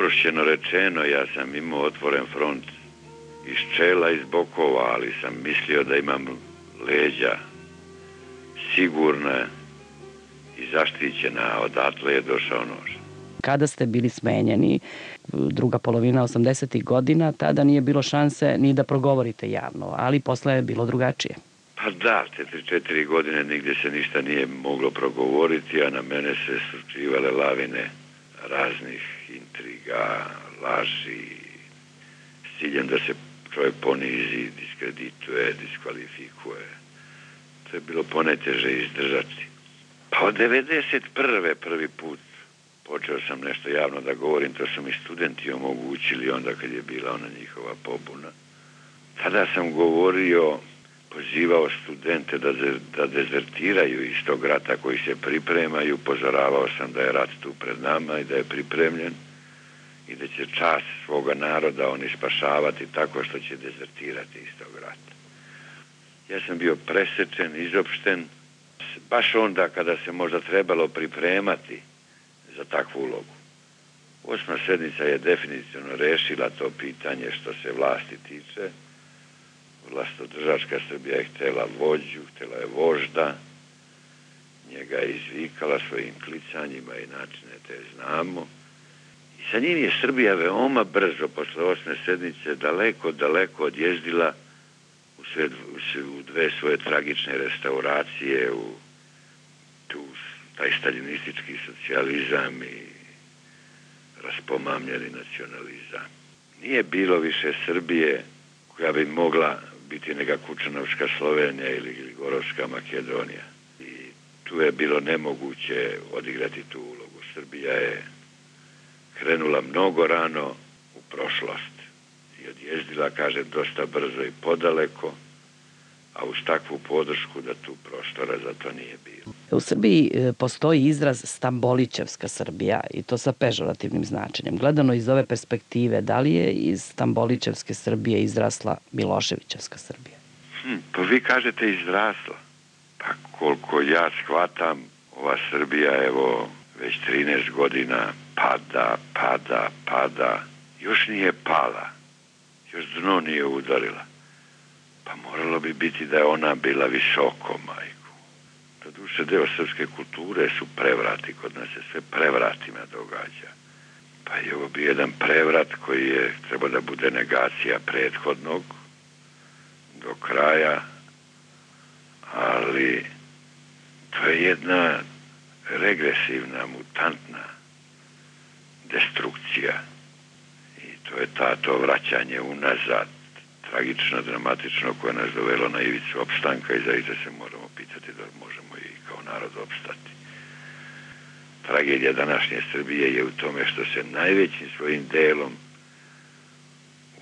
uprošćeno rečeno, ja sam imao otvoren front iz čela, iz bokova, ali sam mislio da imam leđa sigurna i zaštićena, odatle je došao nož. Kada ste bili smenjeni, druga polovina 80. godina, tada nije bilo šanse ni da progovorite javno, ali posle je bilo drugačije. Pa da, te četiri godine nigde se ništa nije moglo progovoriti, a na mene se slučivale lavine raznih intriga, laži, s ciljem da se čovjek ponizi, diskredituje, diskvalifikuje. To je bilo poneteže izdržati. Pa od 91. prvi put počeo sam nešto javno da govorim, to su mi studenti omogućili onda kad je bila ona njihova pobuna. Tada sam govorio, pozivao studente da, da dezertiraju iz tog rata koji se pripremaju, upozoravao sam da je rat tu pred nama i da je pripremljen i da će čas svoga naroda oni spašavati tako što će dezertirati iz tog rata. Ja sam bio presečen, izopšten, baš onda kada se možda trebalo pripremati za takvu ulogu. Osma sednica je definitivno rešila to pitanje što se vlasti tiče. Vlastodržačka Srbija je htela vođu, htela je vožda, njega je izvikala svojim klicanjima i načine te znamo. I sa njim je Srbija veoma brzo, posle osme sednice, daleko, daleko odjezdila u, sve, u dve svoje tragične restauracije, u tu taj staljinistički socijalizam i raspomamljeni nacionalizam. Nije bilo više Srbije koja bi mogla biti neka Kučanovska Slovenija ili Gorovska Makedonija. I tu je bilo nemoguće odigrati tu ulogu. Srbija je krenula mnogo rano u prošlost i odjezdila, kaže, dosta brzo i podaleko, a uz takvu podršku da tu prostora za to nije bilo. U Srbiji e, postoji izraz Stambolićevska Srbija i to sa pežorativnim značenjem. Gledano iz ove perspektive, da li je iz Stambolićevske Srbije izrasla Miloševićevska Srbija? Hm, pa vi kažete izrasla. Pa koliko ja shvatam, ova Srbija, evo, već 13 godina pada, pada, pada. Još nije pala. Još dno nije udarila. Pa moralo bi biti da je ona bila visoko, majku. To duše deo srpske kulture su prevrati, kod nas se sve prevratima događa. Pa je ovo bi jedan prevrat koji je treba da bude negacija prethodnog do kraja, ali to je jedna regresivna, mutantna destrukcija i to je ta to vraćanje unazad tragično, dramatično koje nas dovelo na ivicu opstanka i zaista se moramo pitati da možemo i kao narod opstati. Tragedija današnje Srbije je u tome što se najvećim svojim delom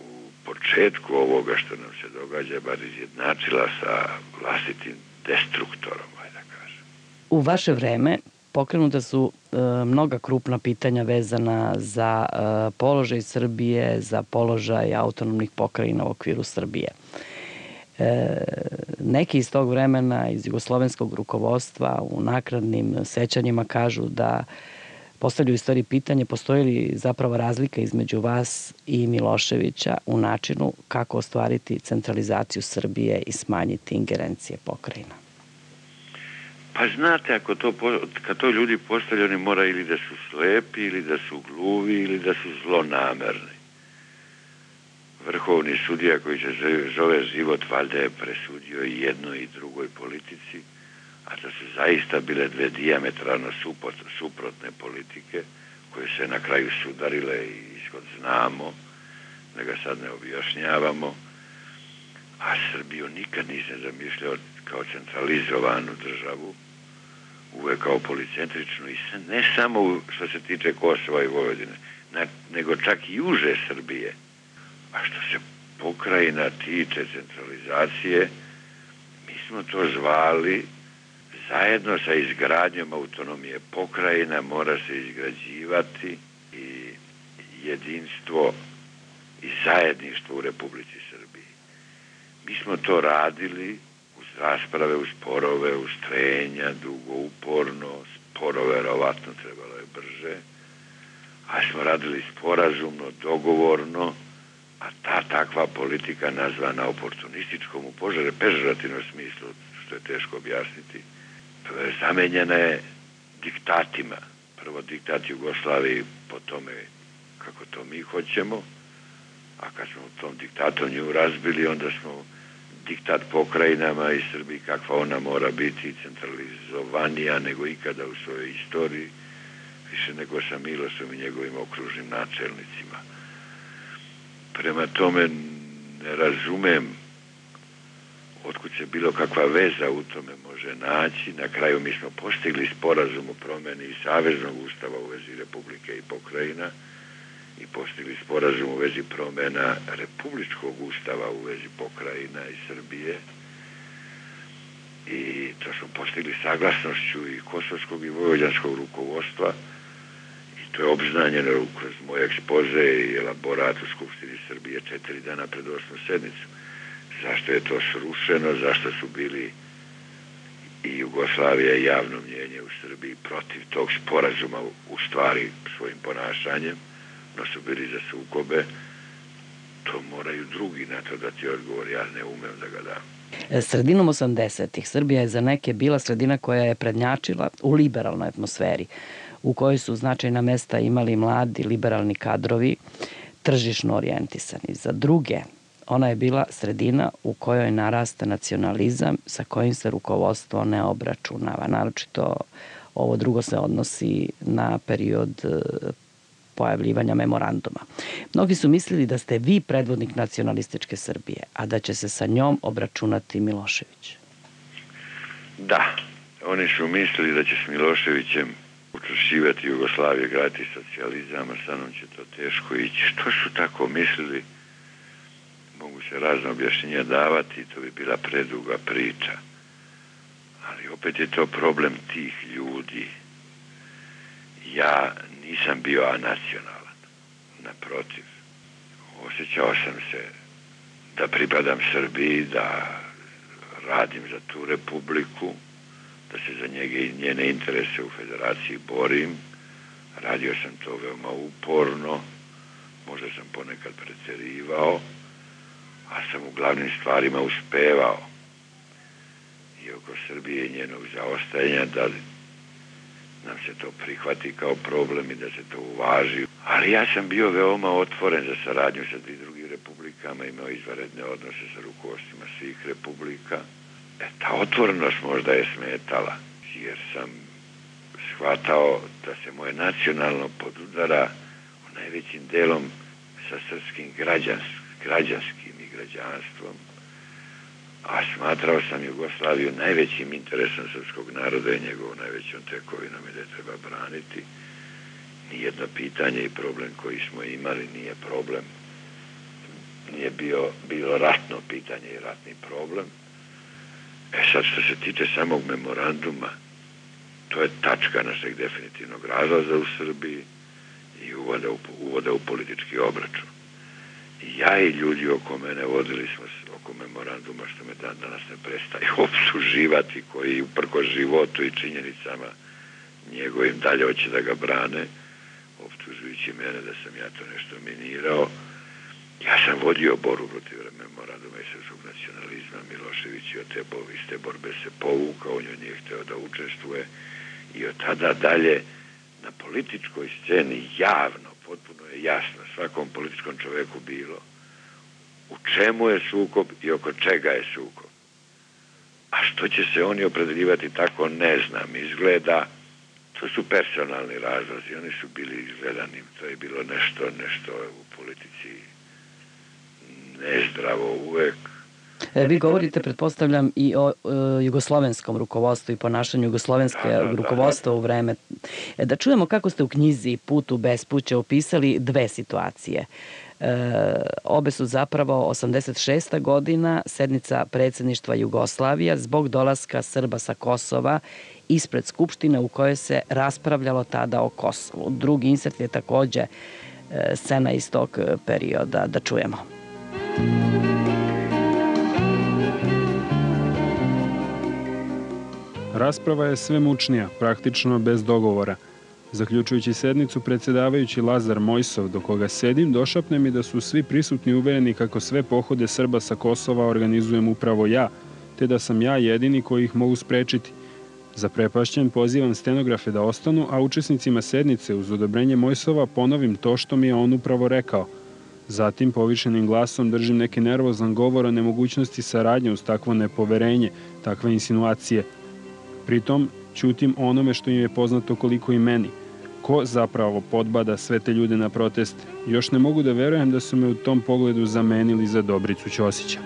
u početku ovoga što nam se događa bar izjednačila sa vlastitim destruktorom, da kažem. U vaše vreme pokrenuta su e, mnoga krupna pitanja vezana za e, položaj Srbije, za položaj autonomnih pokrajina u okviru Srbije. E, neki iz tog vremena, iz jugoslovenskog rukovodstva, u nakradnim sećanjima kažu da postavljaju istoriji pitanje postoji li zapravo razlika između vas i Miloševića u načinu kako ostvariti centralizaciju Srbije i smanjiti ingerencije pokrajina? Pa znate, ako to, kad to ljudi postavljaju, oni mora ili da su slepi, ili da su gluvi, ili da su zlonamerni. Vrhovni sudija koji se zove život valjda je presudio i jednoj i drugoj politici, a da su zaista bile dve diametralno suprotne politike koje se na kraju sudarile i iskod znamo, da ga sad ne objašnjavamo, a Srbiju nikad nisam zamišljao kao centralizovanu državu, uvek kao policentričnu i ne samo što se tiče Kosova i Vojvodine, nego čak i uže Srbije. A što se pokrajina tiče centralizacije, mi smo to zvali zajedno sa izgradnjom autonomije pokrajina mora se izgrađivati i jedinstvo i zajedništvo u Republici Srbiji. Mi smo to radili rasprave, uz sporove, uz trenja, dugo, uporno, sporo verovatno trebalo je brže, a smo radili sporazumno, dogovorno, a ta takva politika nazvana oportunističkom u požare pežerativnom smislu, što je teško objasniti, zamenjena je diktatima. Prvo diktat Jugoslaviji, po tome kako to mi hoćemo, a kad smo tom diktatom nju razbili, onda smo diktat pokrajinama i Srbiji kakva ona mora biti centralizovanija nego ikada u svojoj istoriji, više nego sa Milosom i njegovim okružnim načelnicima. Prema tome ne razumem otkud se bilo kakva veza u tome može naći. Na kraju mi smo postigli sporazum o promeni Saveznog ustava u vezi Republike i pokrajina i postigli sporazum u vezi promena Republičkog ustava u vezi pokrajina i Srbije. I to smo postigli saglasnošću i kosovskog i vojvođanskog rukovodstva. I to je obznanjeno kroz moj ekspoze i elaborat u Skupštini Srbije četiri dana pred osmu sednicu. Zašto je to srušeno, zašto su bili i Jugoslavija i javno mnjenje u Srbiji protiv tog sporazuma u stvari svojim ponašanjem, no su bili za sukobe, to moraju drugi na to da ti odgovor, ja ne umem da ga dam. E, sredinom 80-ih Srbija je za neke bila sredina koja je prednjačila u liberalnoj atmosferi, u kojoj su značajna mesta imali mladi liberalni kadrovi, tržišno orijentisani. Za druge, ona je bila sredina u kojoj narasta nacionalizam sa kojim se rukovodstvo ne obračunava. Naročito ovo drugo se odnosi na period e, pojavljivanja memoranduma. Mnogi su mislili da ste vi predvodnik nacionalističke Srbije, a da će se sa njom obračunati Milošević. Da, oni su mislili da će s Miloševićem učvršivati Jugoslavije, graditi socijalizam, a sa mnom će to teško ići. Što su tako mislili? mogu se razne objašnjenja davati, to bi bila preduga priča. Ali opet je to problem tih ljudi. Ja nisam bio anacionalan. Naprotiv. Osjećao sam se da pripadam Srbiji, da radim za tu republiku, da se za njege i njene interese u federaciji borim. Radio sam to veoma uporno, možda sam ponekad precerivao, a sam u glavnim stvarima uspevao i oko Srbije i njenog zaostajanja da nam se to prihvati kao problem i da se to uvaži. Ali ja sam bio veoma otvoren za saradnju sa tih drugim republikama, imao izvaredne odnose sa rukovostima svih republika. E, ta otvorenost možda je smetala, jer sam shvatao da se moje nacionalno podudara u najvećim delom sa srpskim građans, građanskim građanstvom, a smatrao sam Jugoslaviju najvećim interesom srpskog naroda i njegovom najvećom tekovinom i da je treba braniti. Nijedno pitanje i problem koji smo imali nije problem. Nije bio, bilo ratno pitanje i ratni problem. E sad što se tiče samog memoranduma, to je tačka našeg definitivnog razlaza u Srbiji i uvoda u, uvoda u politički obračun ja i ljudi oko mene vodili smo se oko memoranduma što me dan danas ne prestaje obsluživati koji uprko životu i činjenicama njegovim dalje hoće da ga brane optužujući mene da sam ja to nešto minirao. Ja sam vodio boru protiv memoranduma i srpskog nacionalizma Milošević i od te iste borbe se povukao on je nije hteo da učestvuje. I od tada dalje na političkoj sceni javno potpuno je jasno svakom političkom čoveku bilo u čemu je sukob i oko čega je sukob. A što će se oni opredeljivati tako ne znam. Izgleda, to su personalni razlozi, oni su bili izgledani, to je bilo nešto, nešto u politici nezdravo uvek, vi govorite, pretpostavljam, i o e, jugoslovenskom rukovodstvu i ponašanju jugoslovenske da, da, rukovodstva u vreme. E, da čujemo kako ste u knjizi Put u bespuće opisali dve situacije. E, obe su zapravo 86. godina, sednica predsedništva Jugoslavija zbog dolaska Srba sa Kosova ispred Skupštine u kojoj se raspravljalo tada o Kosovu. Drugi insert je takođe e, scena iz tog perioda. Da čujemo. Rasprava je sve mučnija, praktično bez dogovora. Zaključujući sednicu, predsedavajući Lazar Mojsov, do koga sedim, došapne mi da su svi prisutni uvereni kako sve pohode Srba sa Kosova organizujem upravo ja, te da sam ja jedini koji ih mogu sprečiti. Zaprepašćen pozivam stenografe da ostanu, a učesnicima sednice uz odobrenje Mojsova ponovim to što mi je on upravo rekao. Zatim povišenim glasom držim neki nervozan govor o nemogućnosti saradnje uz takvo nepoverenje, takve insinuacije. Pritom ćutim onome što im je poznato koliko i meni. Ko zapravo podbada sve te ljude na proteste? Još ne mogu da verujem da su me u tom pogledu zamenili za Dobricu Ćosića.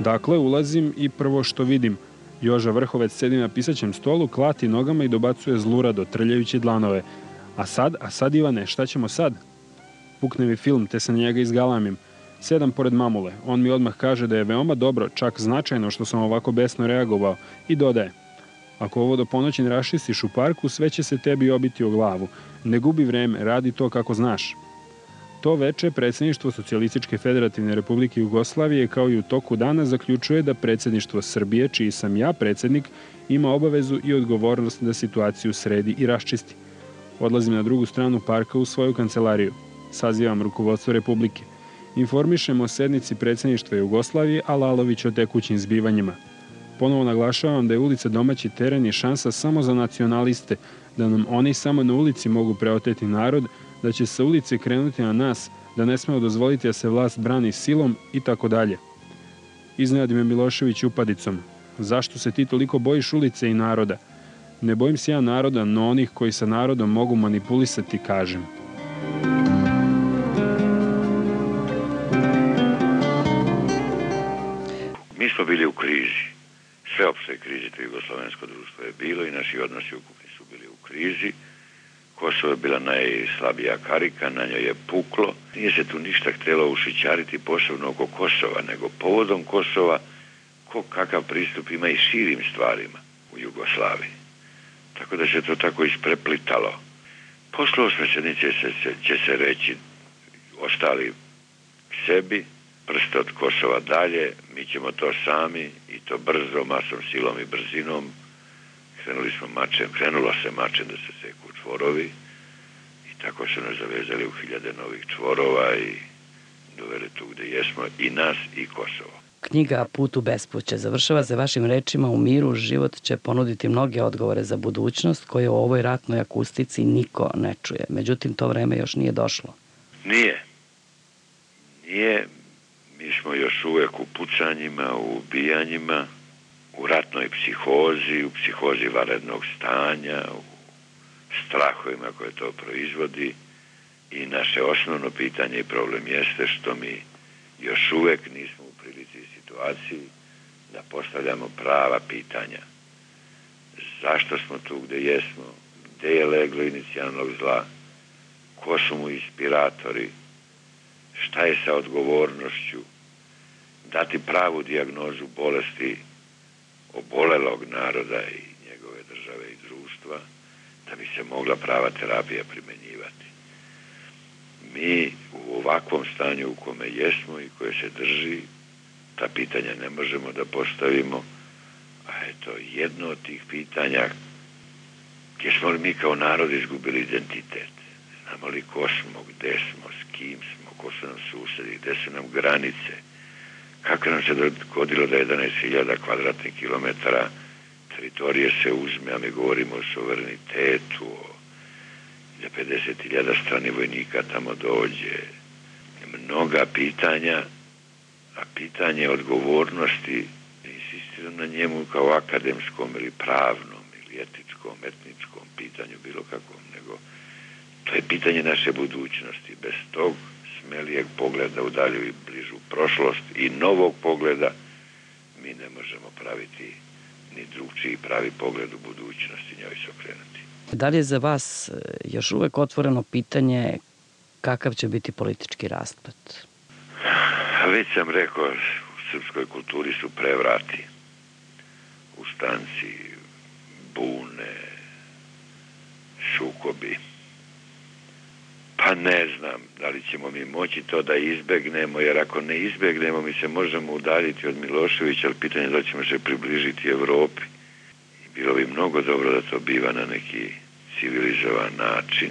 Dakle, ulazim i prvo što vidim. Joža Vrhovec sedi na pisaćem stolu, klati nogama i dobacuje zlurado, trljajući dlanove. A sad, a sad Ivane, šta ćemo sad? Pukne mi film, te se na njega izgalamim. Sedam pored mamule. On mi odmah kaže da je veoma dobro, čak značajno što sam ovako besno reagovao i dodaje. Ako ovo do ponoći ne rašistiš u parku, sve će se tebi obiti o glavu. Ne gubi vreme, radi to kako znaš. To veče predsedništvo Socijalističke federativne republike Jugoslavije kao i u toku dana zaključuje da predsedništvo Srbije, čiji sam ja predsednik, ima obavezu i odgovornost da situaciju sredi i raščisti. Odlazim na drugu stranu parka u svoju kancelariju. Sazivam rukovodstvo Republike. Informišemo o sednici predsedništva Jugoslavije, a Lalović o tekućim zbivanjima. Ponovo naglašavam da je ulica domaći teren i šansa samo za nacionaliste, da nam oni samo na ulici mogu preoteti narod, da će sa ulice krenuti na nas, da ne smemo dozvoliti da se vlast brani silom i tako dalje. Iznenadi me Milošević upadicom. Zašto se ti toliko bojiš ulice i naroda? Ne bojim se ja naroda, no onih koji sa narodom mogu manipulisati, kažem. Mi smo bili u krizi. Sveopšte krizi to jugoslovensko društvo je bilo i naši odnosi ukupni su bili u krizi. Kosovo je bila najslabija karika, na njoj je puklo. Nije se tu ništa htjelo ušićariti posebno oko Kosova, nego povodom Kosova ko kakav pristup ima i širim stvarima u Jugoslaviji. Tako da se to tako ispreplitalo. Posle osme sednice se, će se reći ostali sebi, prste od Kosova dalje, mi ćemo to sami i to brzo, masom silom i brzinom, krenuli smo mačem, krenulo se mačem da se seku čvorovi i tako su nas zavezali u hiljade novih čvorova i doveli tu gde jesmo i nas i Kosovo. Knjiga Put u bespuće završava se vašim rečima u miru život će ponuditi mnoge odgovore za budućnost koje u ovoj ratnoj akustici niko ne čuje. Međutim, to vreme još nije došlo. Nije. Nije. Mi smo još uvek u pucanjima, u ubijanjima, u ratnoj psihozi, u psihozi varednog stanja, u strahovima koje to proizvodi i naše osnovno pitanje i problem jeste što mi još uvek nismo u prilici situaciji da postavljamo prava pitanja. Zašto smo tu gde jesmo? Gde je leglo inicijalnog zla? Ko su mu inspiratori? Šta je sa odgovornošću? Dati pravu dijagnozu bolesti obolelog naroda i njegove države i društva, da bi se mogla prava terapija primenjivati. Mi u ovakvom stanju u kome jesmo i koje se drži, ta pitanja ne možemo da postavimo, a eto, jedno od tih pitanja gdje smo li mi kao narod izgubili identitet. Znamo li ko smo, gde smo, s kim smo, ko su nam susedi, gde su nam granice, kako nam se dogodilo da 11.000 kvadratnih kilometara teritorije se uzme, a mi govorimo o suverenitetu, o da 50.000 strani vojnika tamo dođe. Mnoga pitanja, a pitanje odgovornosti insistiram na njemu kao akademskom ili pravnom ili etičkom, etničkom pitanju, bilo kakvom, nego to je pitanje naše budućnosti. Bez tog smelijeg pogleda u dalju i bližu prošlost i novog pogleda mi ne možemo praviti ni drugčiji pravi pogled u budućnosti njoj se okrenuti. Da li je za vas e, još uvek otvoreno pitanje kakav će biti politički raspad? Već sam rekao, u srpskoj kulturi su prevrati, ustanci, bune, sukobi. Pa ne znam da li ćemo mi moći to da izbegnemo, jer ako ne izbegnemo mi se možemo udaljiti od Miloševića, ali pitanje da ćemo se približiti Evropi. I bilo bi mnogo dobro da to biva na neki civilizovan način,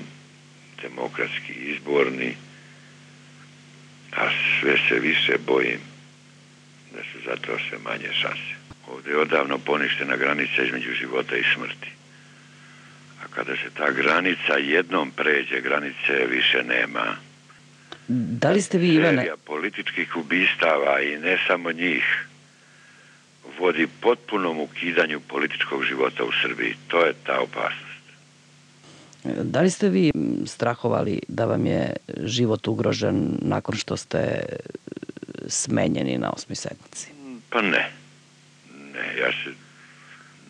demokratski izborni, a sve se više bojim da su zato sve manje šanse. Ovde je odavno poništena granica između života i smrti. Kada se ta granica jednom pređe, granice više nema. Da li ste vi, Ivane... Serija političkih ubistava i ne samo njih vodi potpunom ukidanju političkog života u Srbiji. To je ta opasnost. Da li ste vi strahovali da vam je život ugrožen nakon što ste smenjeni na osmi sednici? Pa ne. Ne, ja se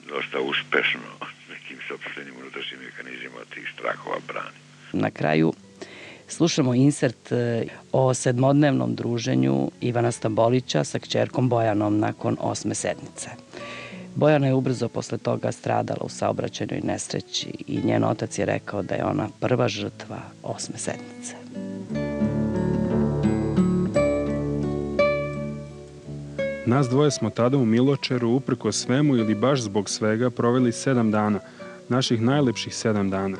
dosta uspešno sobstvenim unutrašnjim mehanizmima tih strahova brani. Na kraju slušamo insert e, o sedmodnevnom druženju Ivana Stambolića sa kćerkom Bojanom nakon osme sednice. Bojana je ubrzo posle toga stradala u saobraćajnoj nesreći i njen otac je rekao da je ona prva žrtva osme sednice. Nas dvoje smo tada u Miločeru, uprko svemu ili baš zbog svega, proveli sedam dana, naših najlepših sedam dana.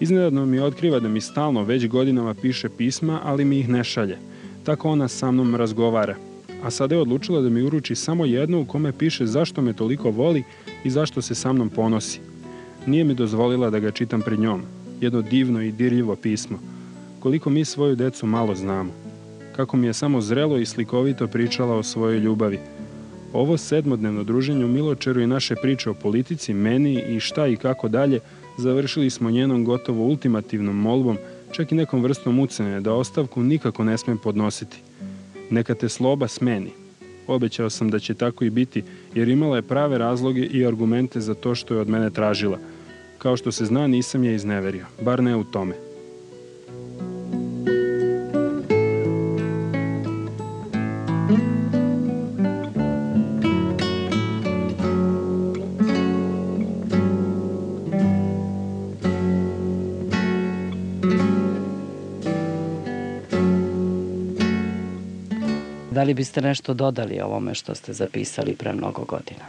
Iznenadno mi otkriva da mi stalno već godinama piše pisma, ali mi ih ne šalje. Tako ona sa mnom razgovara. A sada je odlučila da mi uruči samo jedno u kome piše zašto me toliko voli i zašto se sa mnom ponosi. Nije mi dozvolila da ga čitam pred njom. Jedno divno i dirljivo pismo. Koliko mi svoju decu malo znamo kako mi je samo zrelo i slikovito pričala o svojoj ljubavi. Ovo sedmodnevno druženje u Miločeru i naše priče o politici, meni i šta i kako dalje, završili smo njenom gotovo ultimativnom molbom, čak i nekom vrstom ucene, da ostavku nikako ne smem podnositi. Neka te sloba smeni. Obećao sam da će tako i biti, jer imala je prave razloge i argumente za to što je od mene tražila. Kao što se zna, nisam je izneverio, bar ne u tome. Biste nešto dodali ovome što ste zapisali pre mnogo godina?